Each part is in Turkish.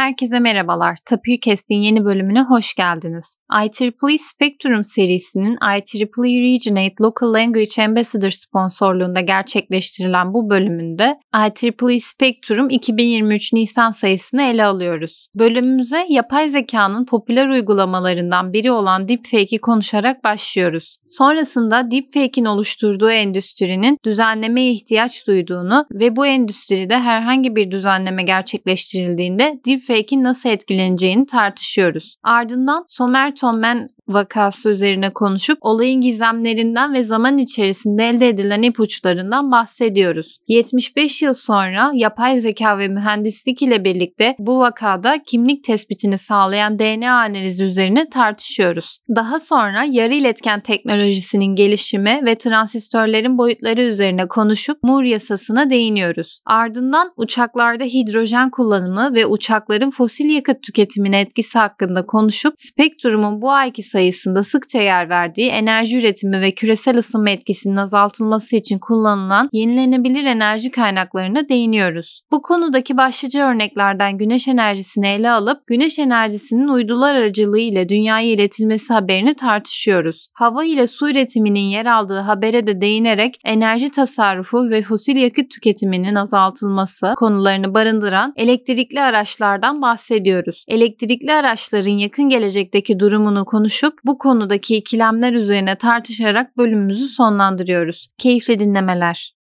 Herkese merhabalar. Tapir Kest'in yeni bölümüne hoş geldiniz. IEEE Spectrum serisinin IEEE Regionate Local Language Ambassador sponsorluğunda gerçekleştirilen bu bölümünde IEEE Spectrum 2023 Nisan sayısını ele alıyoruz. Bölümümüze yapay zekanın popüler uygulamalarından biri olan deepfake'i konuşarak başlıyoruz. Sonrasında deepfake'in oluşturduğu endüstrinin düzenlemeye ihtiyaç duyduğunu ve bu endüstride herhangi bir düzenleme gerçekleştirildiğinde deepfake'in nasıl etkileneceğini tartışıyoruz. Ardından Somer Tommen vakası üzerine konuşup olayın gizemlerinden ve zaman içerisinde elde edilen ipuçlarından bahsediyoruz. 75 yıl sonra yapay zeka ve mühendislik ile birlikte bu vakada kimlik tespitini sağlayan DNA analizi üzerine tartışıyoruz. Daha sonra yarı iletken teknolojisinin gelişimi ve transistörlerin boyutları üzerine konuşup Moore yasasına değiniyoruz. Ardından uçaklarda hidrojen kullanımı ve uçakların fosil yakıt tüketimine etkisi hakkında konuşup spektrumun bu ayki sayı sayısında sıkça yer verdiği enerji üretimi ve küresel ısınma etkisinin azaltılması için kullanılan yenilenebilir enerji kaynaklarına değiniyoruz. Bu konudaki başlıca örneklerden güneş enerjisini ele alıp güneş enerjisinin uydular aracılığı ile dünyaya iletilmesi haberini tartışıyoruz. Hava ile su üretiminin yer aldığı habere de değinerek enerji tasarrufu ve fosil yakıt tüketiminin azaltılması konularını barındıran elektrikli araçlardan bahsediyoruz. Elektrikli araçların yakın gelecekteki durumunu konuşup konuşup bu konudaki ikilemler üzerine tartışarak bölümümüzü sonlandırıyoruz. Keyifli dinlemeler.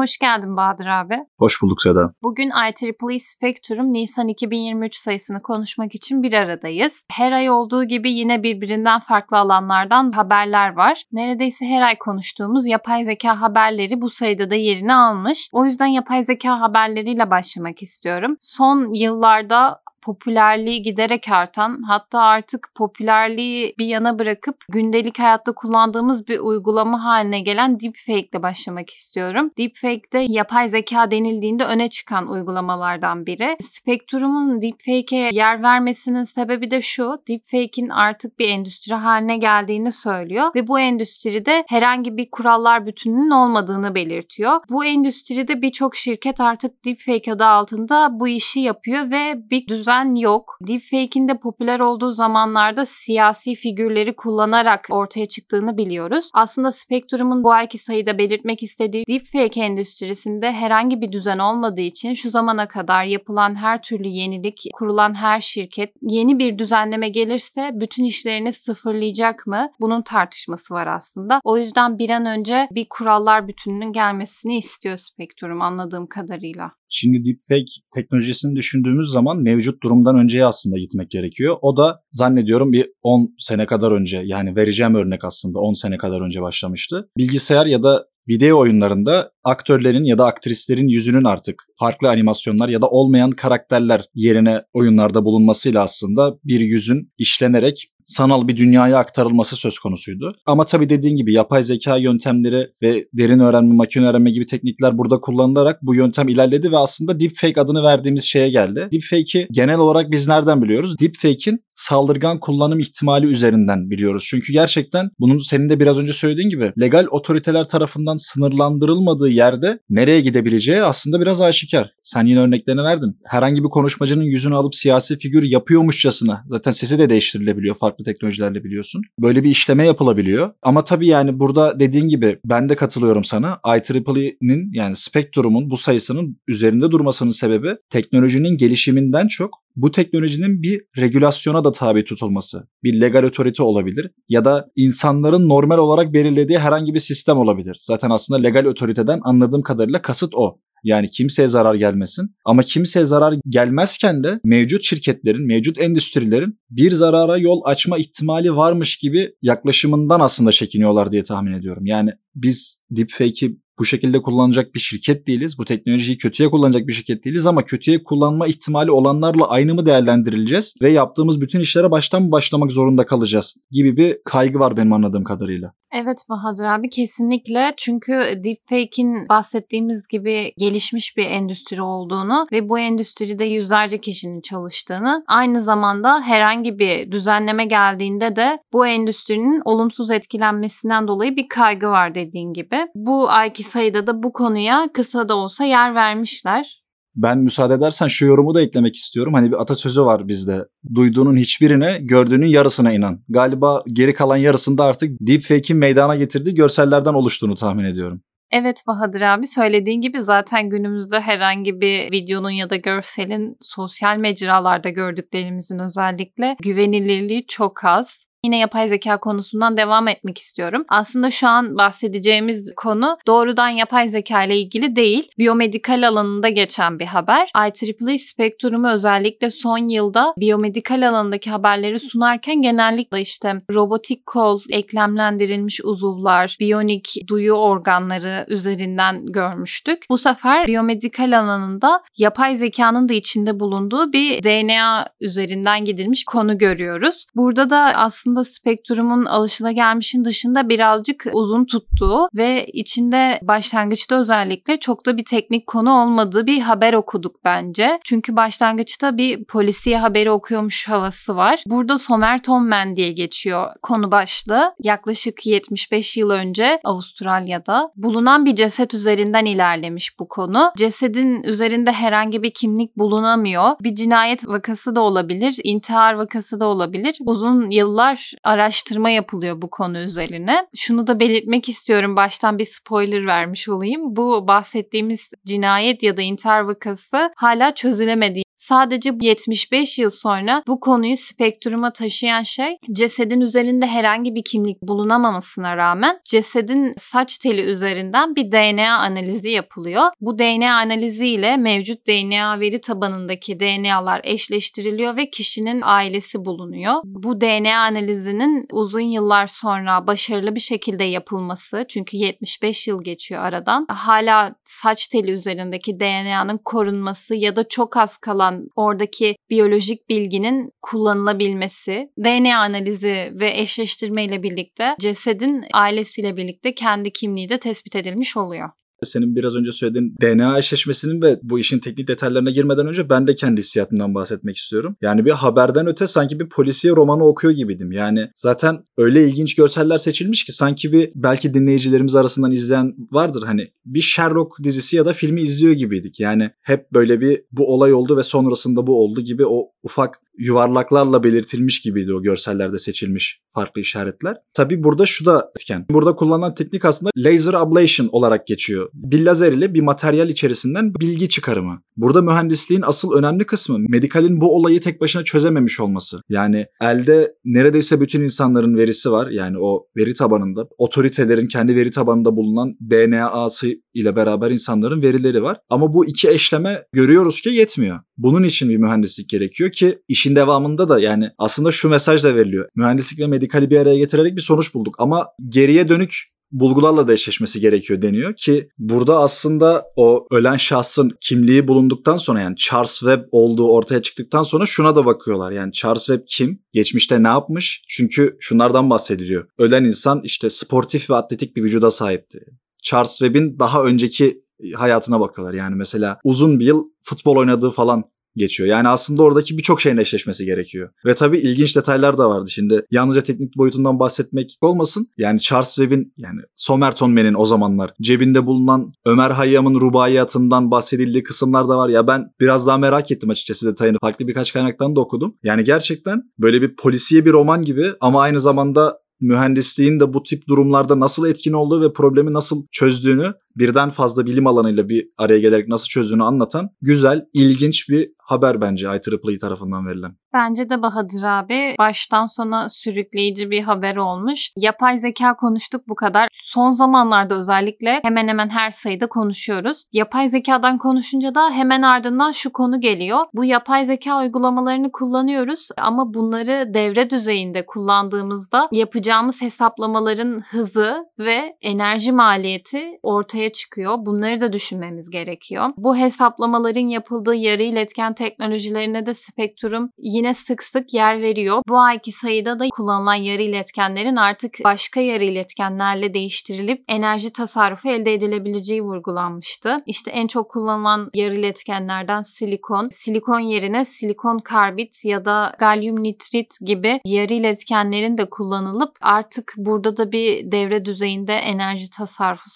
Hoş geldin Bahadır abi. Hoş bulduk Seda. Bugün IEEE Spectrum Nisan 2023 sayısını konuşmak için bir aradayız. Her ay olduğu gibi yine birbirinden farklı alanlardan haberler var. Neredeyse her ay konuştuğumuz yapay zeka haberleri bu sayıda da yerini almış. O yüzden yapay zeka haberleriyle başlamak istiyorum. Son yıllarda popülerliği giderek artan hatta artık popülerliği bir yana bırakıp gündelik hayatta kullandığımız bir uygulama haline gelen deepfake ile başlamak istiyorum. Deepfake de yapay zeka denildiğinde öne çıkan uygulamalardan biri. Spectrum'un deepfake'e yer vermesinin sebebi de şu. Deepfake'in artık bir endüstri haline geldiğini söylüyor ve bu endüstride herhangi bir kurallar bütününün olmadığını belirtiyor. Bu endüstride birçok şirket artık deepfake adı altında bu işi yapıyor ve bir düzen düzen yok. Deepfake'in de popüler olduğu zamanlarda siyasi figürleri kullanarak ortaya çıktığını biliyoruz. Aslında Spectrum'un bu ayki sayıda belirtmek istediği deepfake endüstrisinde herhangi bir düzen olmadığı için şu zamana kadar yapılan her türlü yenilik, kurulan her şirket yeni bir düzenleme gelirse bütün işlerini sıfırlayacak mı? Bunun tartışması var aslında. O yüzden bir an önce bir kurallar bütününün gelmesini istiyor Spectrum anladığım kadarıyla. Şimdi deepfake teknolojisini düşündüğümüz zaman mevcut durumdan önceye aslında gitmek gerekiyor. O da zannediyorum bir 10 sene kadar önce yani vereceğim örnek aslında 10 sene kadar önce başlamıştı. Bilgisayar ya da video oyunlarında aktörlerin ya da aktrislerin yüzünün artık farklı animasyonlar ya da olmayan karakterler yerine oyunlarda bulunmasıyla aslında bir yüzün işlenerek sanal bir dünyaya aktarılması söz konusuydu. Ama tabii dediğin gibi yapay zeka yöntemleri ve derin öğrenme, makine öğrenme gibi teknikler burada kullanılarak bu yöntem ilerledi ve aslında deepfake adını verdiğimiz şeye geldi. Deepfake'i genel olarak biz nereden biliyoruz? Deepfake'in saldırgan kullanım ihtimali üzerinden biliyoruz. Çünkü gerçekten bunun senin de biraz önce söylediğin gibi legal otoriteler tarafından sınırlandırılmadığı yerde nereye gidebileceği aslında biraz aşikar. Sen yine örneklerini verdin. Herhangi bir konuşmacının yüzünü alıp siyasi figür yapıyormuşçasına zaten sesi de değiştirilebiliyor farklı teknolojilerle biliyorsun. Böyle bir işleme yapılabiliyor. Ama tabii yani burada dediğin gibi ben de katılıyorum sana. IEEE'nin yani Spectrum'un bu sayısının üzerinde durmasının sebebi teknolojinin gelişiminden çok bu teknolojinin bir regülasyona da tabi tutulması. Bir legal otorite olabilir ya da insanların normal olarak belirlediği herhangi bir sistem olabilir. Zaten aslında legal otoriteden anladığım kadarıyla kasıt o. Yani kimseye zarar gelmesin. Ama kimseye zarar gelmezken de mevcut şirketlerin, mevcut endüstrilerin bir zarara yol açma ihtimali varmış gibi yaklaşımından aslında çekiniyorlar diye tahmin ediyorum. Yani biz deepfake'i bu şekilde kullanacak bir şirket değiliz. Bu teknolojiyi kötüye kullanacak bir şirket değiliz ama kötüye kullanma ihtimali olanlarla aynı mı değerlendirileceğiz ve yaptığımız bütün işlere baştan başlamak zorunda kalacağız gibi bir kaygı var benim anladığım kadarıyla. Evet Bahadır abi kesinlikle çünkü deepfake'in bahsettiğimiz gibi gelişmiş bir endüstri olduğunu ve bu endüstride yüzlerce kişinin çalıştığını aynı zamanda herhangi bir düzenleme geldiğinde de bu endüstrinin olumsuz etkilenmesinden dolayı bir kaygı var dediğin gibi. Bu ayki sayıda da bu konuya kısa da olsa yer vermişler. Ben müsaade edersen şu yorumu da eklemek istiyorum. Hani bir atasözü var bizde. Duyduğunun hiçbirine, gördüğünün yarısına inan. Galiba geri kalan yarısında artık deepfake'in meydana getirdiği görsellerden oluştuğunu tahmin ediyorum. Evet Bahadır abi söylediğin gibi zaten günümüzde herhangi bir videonun ya da görselin sosyal mecralarda gördüklerimizin özellikle güvenilirliği çok az. Yine yapay zeka konusundan devam etmek istiyorum. Aslında şu an bahsedeceğimiz konu doğrudan yapay zeka ile ilgili değil. Biyomedikal alanında geçen bir haber. IEEE Spektrum'u özellikle son yılda biyomedikal alanındaki haberleri sunarken genellikle işte robotik kol, eklemlendirilmiş uzuvlar, biyonik duyu organları üzerinden görmüştük. Bu sefer biyomedikal alanında yapay zekanın da içinde bulunduğu bir DNA üzerinden gidilmiş konu görüyoruz. Burada da aslında aslında spektrumun alışılagelmişin dışında birazcık uzun tuttuğu ve içinde başlangıçta özellikle çok da bir teknik konu olmadığı bir haber okuduk bence. Çünkü başlangıçta bir polisiye haberi okuyormuş havası var. Burada Somerton Man diye geçiyor konu başlığı. Yaklaşık 75 yıl önce Avustralya'da bulunan bir ceset üzerinden ilerlemiş bu konu. Cesedin üzerinde herhangi bir kimlik bulunamıyor. Bir cinayet vakası da olabilir, intihar vakası da olabilir. Uzun yıllar araştırma yapılıyor bu konu üzerine. Şunu da belirtmek istiyorum baştan bir spoiler vermiş olayım. Bu bahsettiğimiz cinayet ya da intihar vakası hala çözülemedi. Sadece 75 yıl sonra bu konuyu spektruma taşıyan şey cesedin üzerinde herhangi bir kimlik bulunamamasına rağmen cesedin saç teli üzerinden bir DNA analizi yapılıyor. Bu DNA analizi ile mevcut DNA veri tabanındaki DNA'lar eşleştiriliyor ve kişinin ailesi bulunuyor. Bu DNA analizinin uzun yıllar sonra başarılı bir şekilde yapılması çünkü 75 yıl geçiyor aradan. Hala saç teli üzerindeki DNA'nın korunması ya da çok az kalan oradaki biyolojik bilginin kullanılabilmesi, DNA analizi ve eşleştirme ile birlikte cesedin ailesiyle birlikte kendi kimliği de tespit edilmiş oluyor senin biraz önce söylediğin DNA eşleşmesinin ve bu işin teknik detaylarına girmeden önce ben de kendi hissiyatımdan bahsetmek istiyorum. Yani bir haberden öte sanki bir polisiye romanı okuyor gibiydim. Yani zaten öyle ilginç görseller seçilmiş ki sanki bir belki dinleyicilerimiz arasından izleyen vardır hani bir Sherlock dizisi ya da filmi izliyor gibiydik. Yani hep böyle bir bu olay oldu ve sonrasında bu oldu gibi o ufak yuvarlaklarla belirtilmiş gibiydi o görsellerde seçilmiş farklı işaretler. Tabi burada şu da etken. Burada kullanılan teknik aslında laser ablation olarak geçiyor. Bir lazer ile bir materyal içerisinden bilgi çıkarımı. Burada mühendisliğin asıl önemli kısmı medikalin bu olayı tek başına çözememiş olması. Yani elde neredeyse bütün insanların verisi var. Yani o veri tabanında otoritelerin kendi veri tabanında bulunan DNA'sı ile beraber insanların verileri var. Ama bu iki eşleme görüyoruz ki yetmiyor. Bunun için bir mühendislik gerekiyor ki işin devamında da yani aslında şu mesaj da veriliyor. Mühendislik ve medikali bir araya getirerek bir sonuç bulduk ama geriye dönük bulgularla da eşleşmesi gerekiyor deniyor ki burada aslında o ölen şahsın kimliği bulunduktan sonra yani Charles Webb olduğu ortaya çıktıktan sonra şuna da bakıyorlar. Yani Charles Webb kim? Geçmişte ne yapmış? Çünkü şunlardan bahsediliyor. Ölen insan işte sportif ve atletik bir vücuda sahipti. Charles Webb'in daha önceki hayatına bakıyorlar. Yani mesela uzun bir yıl futbol oynadığı falan geçiyor. Yani aslında oradaki birçok şeyin eşleşmesi gerekiyor. Ve tabii ilginç detaylar da vardı. Şimdi yalnızca teknik boyutundan bahsetmek olmasın. Yani Charles Webb'in yani Somerton Man'in o zamanlar cebinde bulunan Ömer Hayyam'ın rubaiyatından bahsedildiği kısımlar da var. Ya ben biraz daha merak ettim açıkçası detayını. Farklı birkaç kaynaktan da okudum. Yani gerçekten böyle bir polisiye bir roman gibi ama aynı zamanda mühendisliğin de bu tip durumlarda nasıl etkin olduğu ve problemi nasıl çözdüğünü birden fazla bilim alanıyla bir araya gelerek nasıl çözdüğünü anlatan güzel, ilginç bir haber bence IEEE tarafından verilen. Bence de Bahadır abi baştan sona sürükleyici bir haber olmuş. Yapay zeka konuştuk bu kadar. Son zamanlarda özellikle hemen hemen her sayıda konuşuyoruz. Yapay zekadan konuşunca da hemen ardından şu konu geliyor. Bu yapay zeka uygulamalarını kullanıyoruz ama bunları devre düzeyinde kullandığımızda yapacağımız hesaplamaların hızı ve enerji maliyeti ortaya çıkıyor. Bunları da düşünmemiz gerekiyor. Bu hesaplamaların yapıldığı yarı iletken teknolojilerine de Spektrum yine sık sık yer veriyor. Bu ayki sayıda da kullanılan yarı iletkenlerin artık başka yarı iletkenlerle değiştirilip enerji tasarrufu elde edilebileceği vurgulanmıştı. İşte en çok kullanılan yarı iletkenlerden silikon, silikon yerine silikon karbit ya da galyum nitrit gibi yarı iletkenlerin de kullanılıp artık burada da bir devre düzeyinde enerji tasarrufu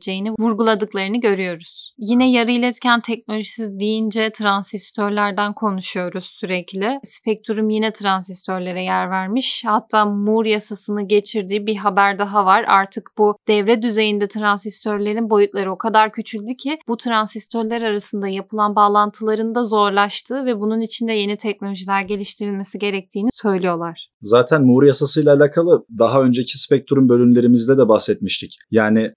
sağlanabileceğini vurguladıklarını görüyoruz. Yine yarı iletken teknolojisi deyince transistörlerden konuşuyoruz sürekli. Spektrum yine transistörlere yer vermiş. Hatta Moore yasasını geçirdiği bir haber daha var. Artık bu devre düzeyinde transistörlerin boyutları o kadar küçüldü ki bu transistörler arasında yapılan bağlantıların da zorlaştığı ve bunun için de yeni teknolojiler geliştirilmesi gerektiğini söylüyorlar. Zaten Moore yasasıyla alakalı daha önceki Spektrum bölümlerimizde de bahsetmiştik. Yani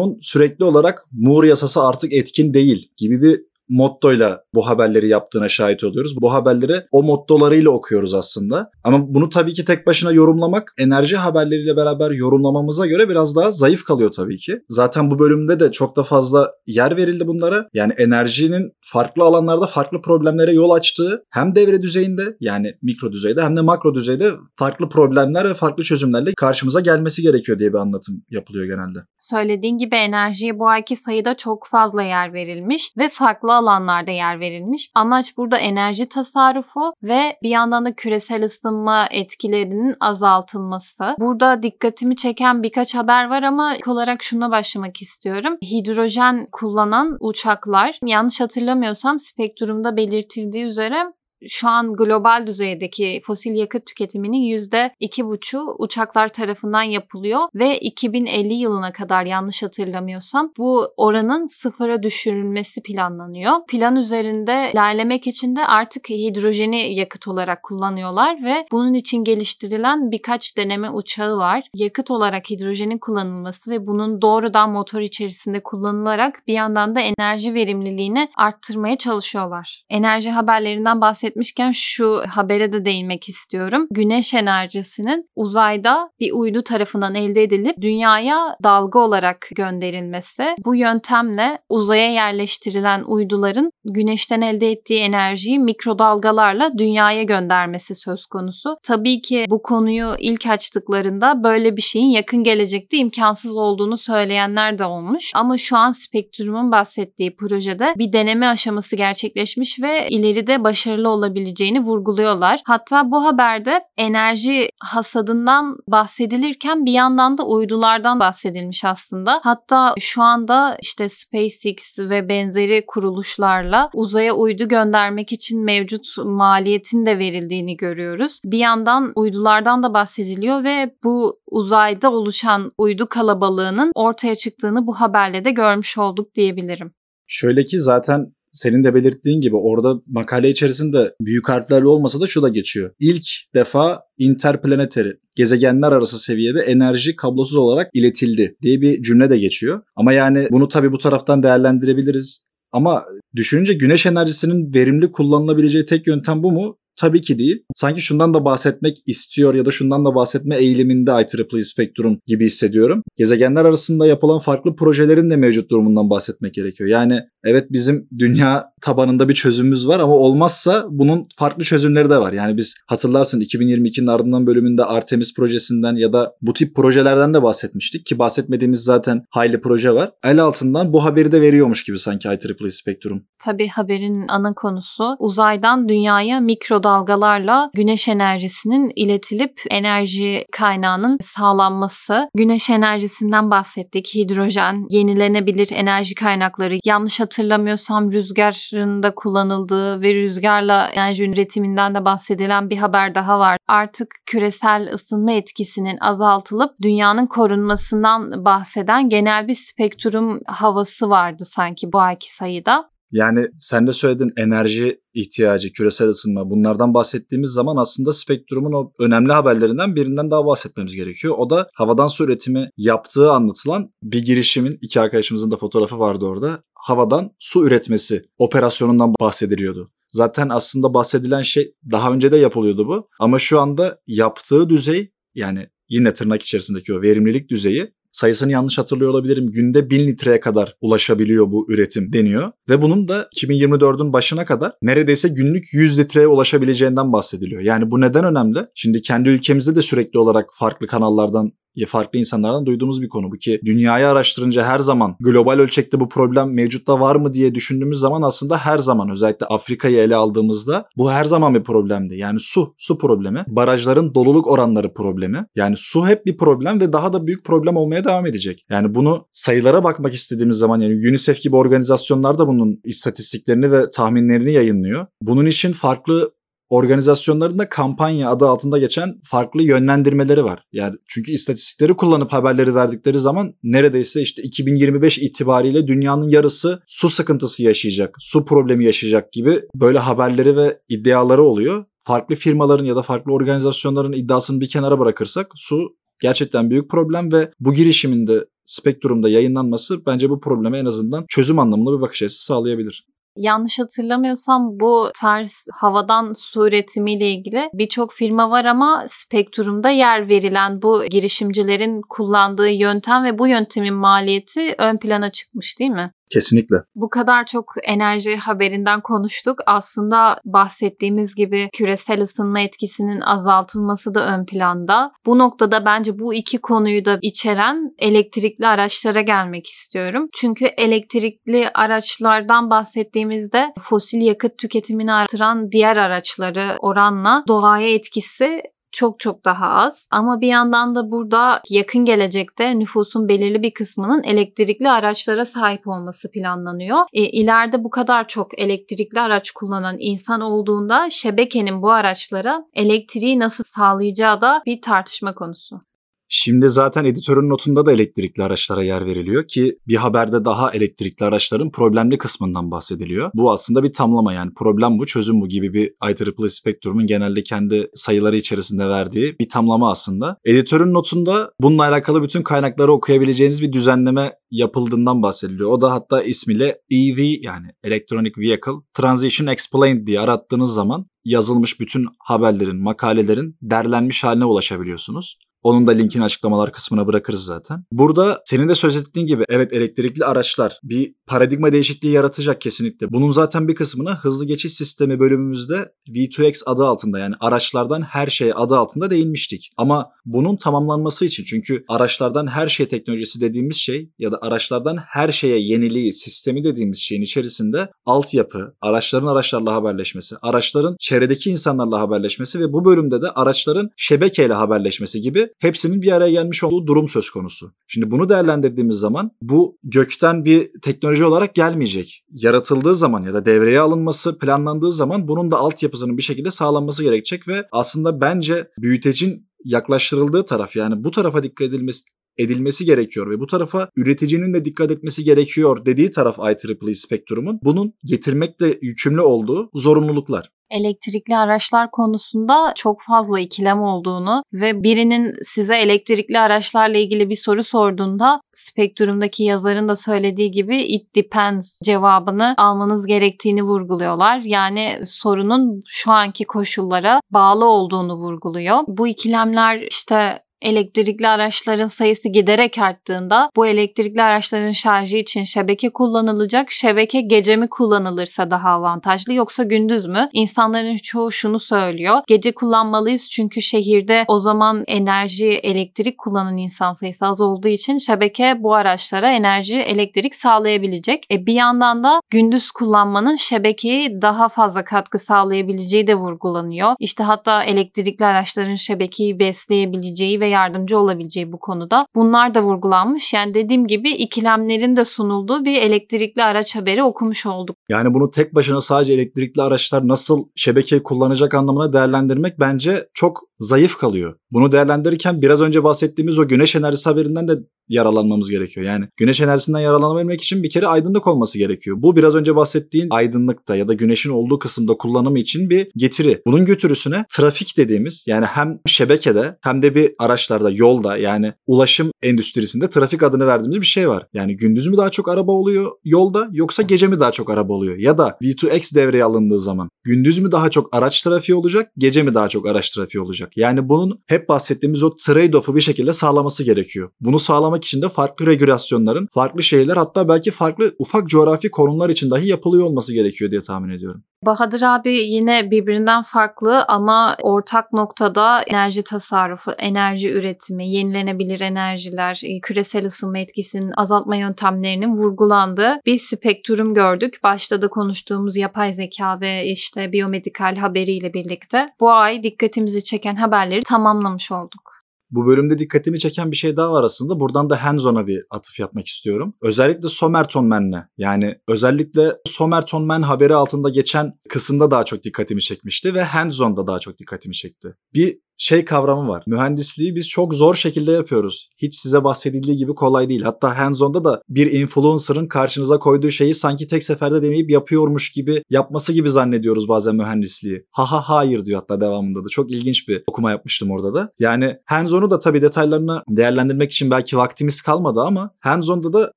Spektrum'un sürekli olarak Moore yasası artık etkin değil gibi bir mottoyla bu haberleri yaptığına şahit oluyoruz. Bu haberleri o mottolarıyla okuyoruz aslında. Ama bunu tabii ki tek başına yorumlamak enerji haberleriyle beraber yorumlamamıza göre biraz daha zayıf kalıyor tabii ki. Zaten bu bölümde de çok da fazla yer verildi bunlara. Yani enerjinin farklı alanlarda farklı problemlere yol açtığı hem devre düzeyinde yani mikro düzeyde hem de makro düzeyde farklı problemler ve farklı çözümlerle karşımıza gelmesi gerekiyor diye bir anlatım yapılıyor genelde. Söylediğin gibi enerjiye bu ayki sayıda çok fazla yer verilmiş ve farklı alanlarda yer verilmiş. Amaç burada enerji tasarrufu ve bir yandan da küresel ısınma etkilerinin azaltılması. Burada dikkatimi çeken birkaç haber var ama ilk olarak şuna başlamak istiyorum. Hidrojen kullanan uçaklar yanlış hatırlamıyorsam spektrumda belirtildiği üzere şu an global düzeydeki fosil yakıt tüketiminin %2,5'u uçaklar tarafından yapılıyor ve 2050 yılına kadar yanlış hatırlamıyorsam bu oranın sıfıra düşürülmesi planlanıyor. Plan üzerinde ilerlemek için de artık hidrojeni yakıt olarak kullanıyorlar ve bunun için geliştirilen birkaç deneme uçağı var. Yakıt olarak hidrojenin kullanılması ve bunun doğrudan motor içerisinde kullanılarak bir yandan da enerji verimliliğini arttırmaya çalışıyorlar. Enerji haberlerinden bahsettiğim bahsetmişken şu habere de değinmek istiyorum. Güneş enerjisinin uzayda bir uydu tarafından elde edilip dünyaya dalga olarak gönderilmesi. Bu yöntemle uzaya yerleştirilen uyduların güneşten elde ettiği enerjiyi mikrodalgalarla dünyaya göndermesi söz konusu. Tabii ki bu konuyu ilk açtıklarında böyle bir şeyin yakın gelecekte imkansız olduğunu söyleyenler de olmuş. Ama şu an Spektrum'un bahsettiği projede bir deneme aşaması gerçekleşmiş ve ileride başarılı olabileceğini vurguluyorlar. Hatta bu haberde enerji hasadından bahsedilirken bir yandan da uydulardan bahsedilmiş aslında. Hatta şu anda işte SpaceX ve benzeri kuruluşlarla uzaya uydu göndermek için mevcut maliyetin de verildiğini görüyoruz. Bir yandan uydulardan da bahsediliyor ve bu uzayda oluşan uydu kalabalığının ortaya çıktığını bu haberle de görmüş olduk diyebilirim. Şöyle ki zaten senin de belirttiğin gibi orada makale içerisinde büyük harflerle olmasa da şu da geçiyor. İlk defa interplanetary gezegenler arası seviyede enerji kablosuz olarak iletildi diye bir cümle de geçiyor. Ama yani bunu tabii bu taraftan değerlendirebiliriz. Ama düşününce güneş enerjisinin verimli kullanılabileceği tek yöntem bu mu? Tabii ki değil. Sanki şundan da bahsetmek istiyor ya da şundan da bahsetme eğiliminde IEEE Spectrum gibi hissediyorum. Gezegenler arasında yapılan farklı projelerin de mevcut durumundan bahsetmek gerekiyor. Yani evet bizim dünya tabanında bir çözümümüz var ama olmazsa bunun farklı çözümleri de var. Yani biz hatırlarsın 2022'nin ardından bölümünde Artemis projesinden ya da bu tip projelerden de bahsetmiştik ki bahsetmediğimiz zaten hayli proje var. El altından bu haberi de veriyormuş gibi sanki IEEE Spectrum. Tabii haberin ana konusu uzaydan dünyaya mikroda dalgalarla güneş enerjisinin iletilip enerji kaynağının sağlanması. Güneş enerjisinden bahsettik. Hidrojen, yenilenebilir enerji kaynakları. Yanlış hatırlamıyorsam rüzgarın da kullanıldığı ve rüzgarla enerji üretiminden de bahsedilen bir haber daha var. Artık küresel ısınma etkisinin azaltılıp dünyanın korunmasından bahseden genel bir spektrum havası vardı sanki bu ayki sayıda. Yani sen de söyledin enerji ihtiyacı, küresel ısınma bunlardan bahsettiğimiz zaman aslında spektrumun o önemli haberlerinden birinden daha bahsetmemiz gerekiyor. O da havadan su üretimi yaptığı anlatılan bir girişimin iki arkadaşımızın da fotoğrafı vardı orada. Havadan su üretmesi operasyonundan bahsediliyordu. Zaten aslında bahsedilen şey daha önce de yapılıyordu bu. Ama şu anda yaptığı düzey yani yine tırnak içerisindeki o verimlilik düzeyi sayısını yanlış hatırlıyor olabilirim. Günde 1000 litreye kadar ulaşabiliyor bu üretim deniyor. Ve bunun da 2024'ün başına kadar neredeyse günlük 100 litreye ulaşabileceğinden bahsediliyor. Yani bu neden önemli? Şimdi kendi ülkemizde de sürekli olarak farklı kanallardan farklı insanlardan duyduğumuz bir konu bu ki dünyayı araştırınca her zaman global ölçekte bu problem mevcutta var mı diye düşündüğümüz zaman aslında her zaman özellikle Afrika'yı ele aldığımızda bu her zaman bir problemdi. Yani su, su problemi, barajların doluluk oranları problemi. Yani su hep bir problem ve daha da büyük problem olmaya devam edecek. Yani bunu sayılara bakmak istediğimiz zaman yani UNICEF gibi organizasyonlar da bunun istatistiklerini ve tahminlerini yayınlıyor. Bunun için farklı organizasyonların da kampanya adı altında geçen farklı yönlendirmeleri var. Yani çünkü istatistikleri kullanıp haberleri verdikleri zaman neredeyse işte 2025 itibariyle dünyanın yarısı su sıkıntısı yaşayacak, su problemi yaşayacak gibi böyle haberleri ve iddiaları oluyor. Farklı firmaların ya da farklı organizasyonların iddiasını bir kenara bırakırsak su gerçekten büyük problem ve bu girişiminde Spektrum'da yayınlanması bence bu probleme en azından çözüm anlamında bir bakış açısı sağlayabilir. Yanlış hatırlamıyorsam bu tarz havadan su üretimiyle ilgili birçok firma var ama spektrumda yer verilen bu girişimcilerin kullandığı yöntem ve bu yöntemin maliyeti ön plana çıkmış değil mi? Kesinlikle. Bu kadar çok enerji haberinden konuştuk. Aslında bahsettiğimiz gibi küresel ısınma etkisinin azaltılması da ön planda. Bu noktada bence bu iki konuyu da içeren elektrikli araçlara gelmek istiyorum. Çünkü elektrikli araçlardan bahsettiğimizde fosil yakıt tüketimini artıran diğer araçları oranla doğaya etkisi çok çok daha az. Ama bir yandan da burada yakın gelecekte nüfusun belirli bir kısmının elektrikli araçlara sahip olması planlanıyor. E, ileride bu kadar çok elektrikli araç kullanan insan olduğunda şebekenin bu araçlara elektriği nasıl sağlayacağı da bir tartışma konusu. Şimdi zaten editörün notunda da elektrikli araçlara yer veriliyor ki bir haberde daha elektrikli araçların problemli kısmından bahsediliyor. Bu aslında bir tamlama yani problem bu çözüm bu gibi bir IEEE Spectrum'un genelde kendi sayıları içerisinde verdiği bir tamlama aslında. Editörün notunda bununla alakalı bütün kaynakları okuyabileceğiniz bir düzenleme yapıldığından bahsediliyor. O da hatta ismiyle EV yani Electronic Vehicle Transition Explained diye arattığınız zaman yazılmış bütün haberlerin, makalelerin derlenmiş haline ulaşabiliyorsunuz. Onun da linkini açıklamalar kısmına bırakırız zaten. Burada senin de söz ettiğin gibi evet elektrikli araçlar bir paradigma değişikliği yaratacak kesinlikle. Bunun zaten bir kısmını hızlı geçiş sistemi bölümümüzde V2X adı altında yani araçlardan her şey adı altında değinmiştik. Ama bunun tamamlanması için çünkü araçlardan her şey teknolojisi dediğimiz şey ya da araçlardan her şeye yeniliği, sistemi dediğimiz şeyin içerisinde altyapı, araçların araçlarla haberleşmesi, araçların çevredeki insanlarla haberleşmesi ve bu bölümde de araçların şebekeyle haberleşmesi gibi hepsinin bir araya gelmiş olduğu durum söz konusu. Şimdi bunu değerlendirdiğimiz zaman bu gökten bir teknoloji olarak gelmeyecek. Yaratıldığı zaman ya da devreye alınması planlandığı zaman bunun da altyapısının bir şekilde sağlanması gerekecek ve aslında bence büyütecin yaklaştırıldığı taraf yani bu tarafa dikkat edilmesi edilmesi gerekiyor ve bu tarafa üreticinin de dikkat etmesi gerekiyor dediği taraf IEEE spektrumun bunun getirmekle yükümlü olduğu zorunluluklar elektrikli araçlar konusunda çok fazla ikilem olduğunu ve birinin size elektrikli araçlarla ilgili bir soru sorduğunda spektrumdaki yazarın da söylediği gibi it depends cevabını almanız gerektiğini vurguluyorlar. Yani sorunun şu anki koşullara bağlı olduğunu vurguluyor. Bu ikilemler işte elektrikli araçların sayısı giderek arttığında bu elektrikli araçların şarjı için şebeke kullanılacak. Şebeke gece mi kullanılırsa daha avantajlı yoksa gündüz mü? İnsanların çoğu şunu söylüyor. Gece kullanmalıyız çünkü şehirde o zaman enerji, elektrik kullanan insan sayısı az olduğu için şebeke bu araçlara enerji, elektrik sağlayabilecek. E bir yandan da gündüz kullanmanın şebekeyi daha fazla katkı sağlayabileceği de vurgulanıyor. İşte hatta elektrikli araçların şebekeyi besleyebileceği ve yardımcı olabileceği bu konuda. Bunlar da vurgulanmış. Yani dediğim gibi ikilemlerin de sunulduğu bir elektrikli araç haberi okumuş olduk. Yani bunu tek başına sadece elektrikli araçlar nasıl şebekeyi kullanacak anlamına değerlendirmek bence çok zayıf kalıyor. Bunu değerlendirirken biraz önce bahsettiğimiz o güneş enerjisi haberinden de yaralanmamız gerekiyor. Yani güneş enerjisinden yararlanabilmek için bir kere aydınlık olması gerekiyor. Bu biraz önce bahsettiğin aydınlıkta ya da güneşin olduğu kısımda kullanımı için bir getiri. Bunun götürüsüne trafik dediğimiz yani hem şebekede hem de bir araçlarda, yolda yani ulaşım endüstrisinde trafik adını verdiğimiz bir şey var. Yani gündüz mü daha çok araba oluyor yolda yoksa gece mi daha çok araba oluyor? Ya da V2X devreye alındığı zaman gündüz mü daha çok araç trafiği olacak, gece mi daha çok araç trafiği olacak? Yani bunun hep bahsettiğimiz o trade-off'u bir şekilde sağlaması gerekiyor. Bunu sağlamak için de farklı regülasyonların, farklı şeyler hatta belki farklı ufak coğrafi konumlar için dahi yapılıyor olması gerekiyor diye tahmin ediyorum. Bahadır abi yine birbirinden farklı ama ortak noktada enerji tasarrufu, enerji üretimi, yenilenebilir enerjiler, e, küresel ısınma etkisinin azaltma yöntemlerinin vurgulandığı bir spektrum gördük. Başta da konuştuğumuz yapay zeka ve işte biyomedikal haberiyle birlikte bu ay dikkatimizi çeken haberleri tamamlamış olduk. Bu bölümde dikkatimi çeken bir şey daha var aslında. Buradan da Hands-on'a bir atıf yapmak istiyorum. Özellikle Somerton Man'le yani özellikle Somerton Man haberi altında geçen kısımda daha çok dikkatimi çekmişti ve Hands-on'da daha çok dikkatimi çekti. Bir şey kavramı var. Mühendisliği biz çok zor şekilde yapıyoruz. Hiç size bahsedildiği gibi kolay değil. Hatta hands-on'da da bir influencer'ın karşınıza koyduğu şeyi sanki tek seferde deneyip yapıyormuş gibi yapması gibi zannediyoruz bazen mühendisliği. Ha ha hayır diyor hatta devamında da. Çok ilginç bir okuma yapmıştım orada da. Yani hands-on'u da tabii detaylarını değerlendirmek için belki vaktimiz kalmadı ama hands-on'da da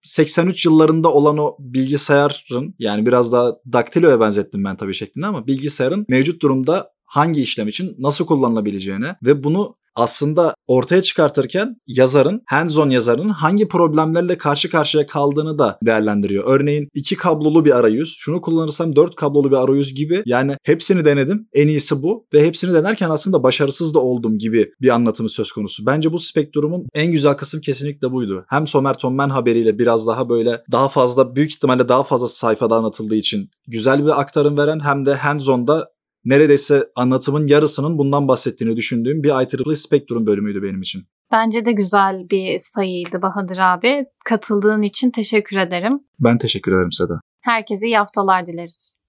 83 yıllarında olan o bilgisayarın yani biraz daha daktiloya benzettim ben tabii şeklinde ama bilgisayarın mevcut durumda hangi işlem için nasıl kullanılabileceğine ve bunu aslında ortaya çıkartırken yazarın, hands-on yazarının hangi problemlerle karşı karşıya kaldığını da değerlendiriyor. Örneğin iki kablolu bir arayüz, şunu kullanırsam dört kablolu bir arayüz gibi yani hepsini denedim, en iyisi bu ve hepsini denerken aslında başarısız da oldum gibi bir anlatımı söz konusu. Bence bu spektrumun en güzel kısım kesinlikle buydu. Hem Somer Tommen haberiyle biraz daha böyle daha fazla büyük ihtimalle daha fazla sayfada anlatıldığı için güzel bir aktarım veren hem de hands-on'da neredeyse anlatımın yarısının bundan bahsettiğini düşündüğüm bir IEEE Spectrum bölümüydü benim için. Bence de güzel bir sayıydı Bahadır abi. Katıldığın için teşekkür ederim. Ben teşekkür ederim Seda. Herkese iyi haftalar dileriz.